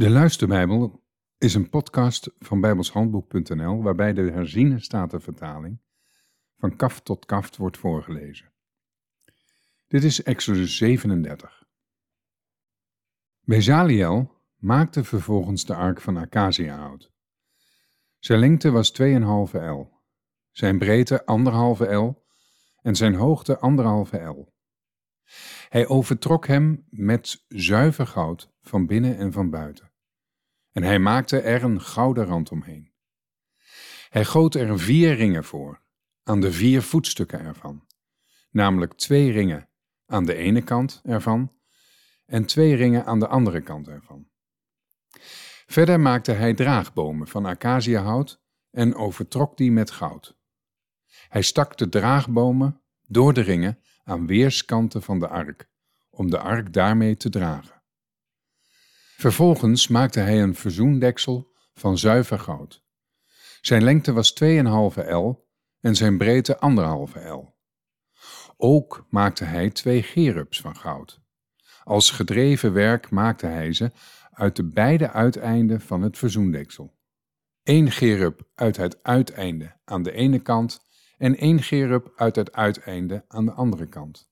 De Luisterbijbel is een podcast van bijbelshandboek.nl waarbij de herziene statenvertaling van kaft tot kaft wordt voorgelezen. Dit is Exodus 37. Bezaliel maakte vervolgens de ark van acaciahout. Zijn lengte was 2,5 el, zijn breedte 1,5 el en zijn hoogte 1,5 el. Hij overtrok hem met zuiver goud van binnen en van buiten en hij maakte er een gouden rand omheen. Hij goot er vier ringen voor, aan de vier voetstukken ervan, namelijk twee ringen aan de ene kant ervan en twee ringen aan de andere kant ervan. Verder maakte hij draagbomen van acaciahout en overtrok die met goud. Hij stak de draagbomen door de ringen aan weerskanten van de ark, om de ark daarmee te dragen. Vervolgens maakte hij een verzoendeksel van zuiver goud. Zijn lengte was 2,5 el en zijn breedte 1,5 el. Ook maakte hij twee gerubs van goud. Als gedreven werk maakte hij ze uit de beide uiteinden van het verzoendeksel. Eén gerub uit het uiteinde aan de ene kant en één gerub uit het uiteinde aan de andere kant.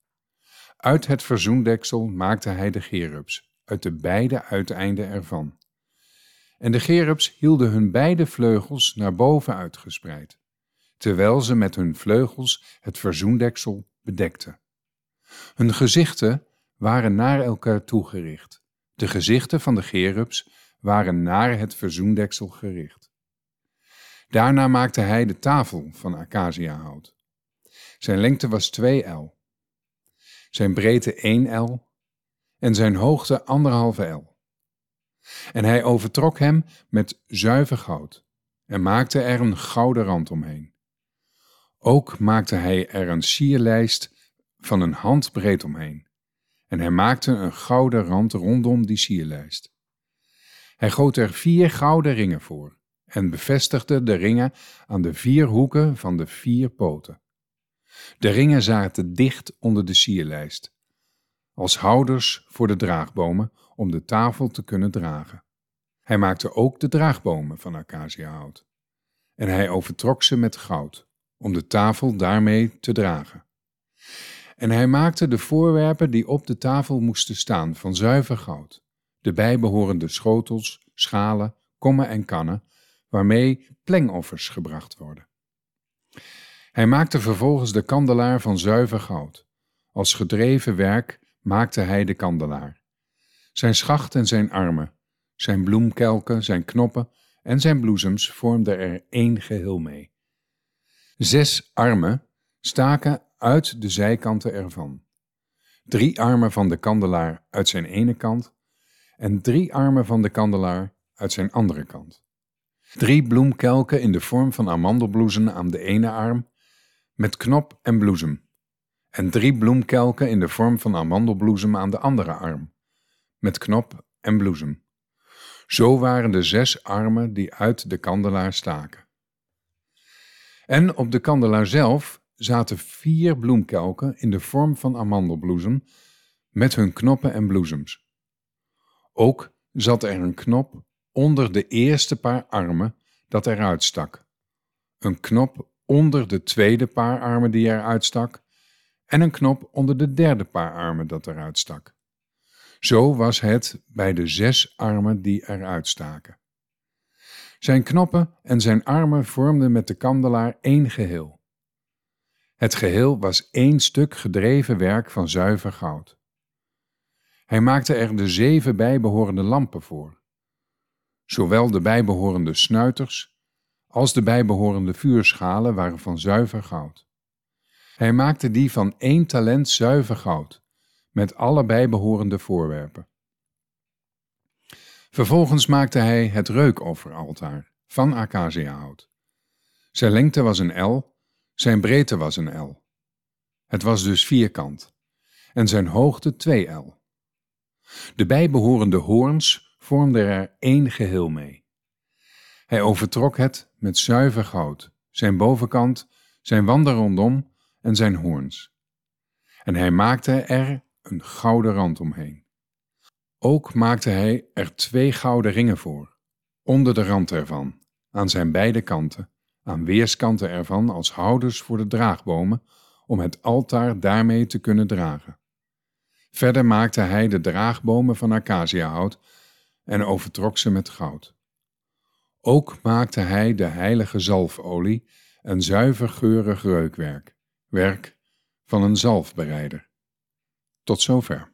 Uit het verzoendeksel maakte hij de gerubs uit de beide uiteinden ervan. En de gerubs hielden hun beide vleugels naar boven uitgespreid, terwijl ze met hun vleugels het verzoendeksel bedekten. Hun gezichten waren naar elkaar toegericht. De gezichten van de gerubs waren naar het verzoendeksel gericht. Daarna maakte hij de tafel van acaciahout. Zijn lengte was 2 el, zijn breedte 1 el en zijn hoogte anderhalve el. En hij overtrok hem met zuiver goud en maakte er een gouden rand omheen. Ook maakte hij er een sierlijst van een handbreed omheen. En hij maakte een gouden rand rondom die sierlijst. Hij goot er vier gouden ringen voor en bevestigde de ringen aan de vier hoeken van de vier poten. De ringen zaten dicht onder de sierlijst als houders voor de draagbomen om de tafel te kunnen dragen. Hij maakte ook de draagbomen van acaciahout. En hij overtrok ze met goud, om de tafel daarmee te dragen. En hij maakte de voorwerpen die op de tafel moesten staan van zuiver goud, de bijbehorende schotels, schalen, kommen en kannen, waarmee plengoffers gebracht worden. Hij maakte vervolgens de kandelaar van zuiver goud, als gedreven werk maakte hij de kandelaar. Zijn schacht en zijn armen, zijn bloemkelken, zijn knoppen en zijn bloesems vormden er één geheel mee. Zes armen staken uit de zijkanten ervan. Drie armen van de kandelaar uit zijn ene kant en drie armen van de kandelaar uit zijn andere kant. Drie bloemkelken in de vorm van amandelbloesem aan de ene arm, met knop en bloesem en drie bloemkelken in de vorm van amandelbloesem aan de andere arm, met knop en bloesem. Zo waren de zes armen die uit de kandelaar staken. En op de kandelaar zelf zaten vier bloemkelken in de vorm van amandelbloesem, met hun knoppen en bloesems. Ook zat er een knop onder de eerste paar armen dat eruit stak, een knop onder de tweede paar armen die eruit stak, en een knop onder de derde paar armen dat eruit stak. Zo was het bij de zes armen die eruit staken. Zijn knoppen en zijn armen vormden met de kandelaar één geheel. Het geheel was één stuk gedreven werk van zuiver goud. Hij maakte er de zeven bijbehorende lampen voor, zowel de bijbehorende snuiters als de bijbehorende vuurschalen waren van zuiver goud. Hij maakte die van één talent zuiver goud, met alle bijbehorende voorwerpen. Vervolgens maakte hij het reukofferaltaar van acaciahout. Zijn lengte was een L, zijn breedte was een L. Het was dus vierkant, en zijn hoogte twee L. De bijbehorende hoorns vormden er één geheel mee. Hij overtrok het met zuiver goud, zijn bovenkant, zijn wanden rondom en zijn hoorns. En hij maakte er een gouden rand omheen. Ook maakte hij er twee gouden ringen voor, onder de rand ervan, aan zijn beide kanten, aan weerskanten ervan als houders voor de draagbomen, om het altaar daarmee te kunnen dragen. Verder maakte hij de draagbomen van acaciahout en overtrok ze met goud. Ook maakte hij de heilige zalfolie en zuiver geurig reukwerk, werk van een zalfbereider. Tot zover.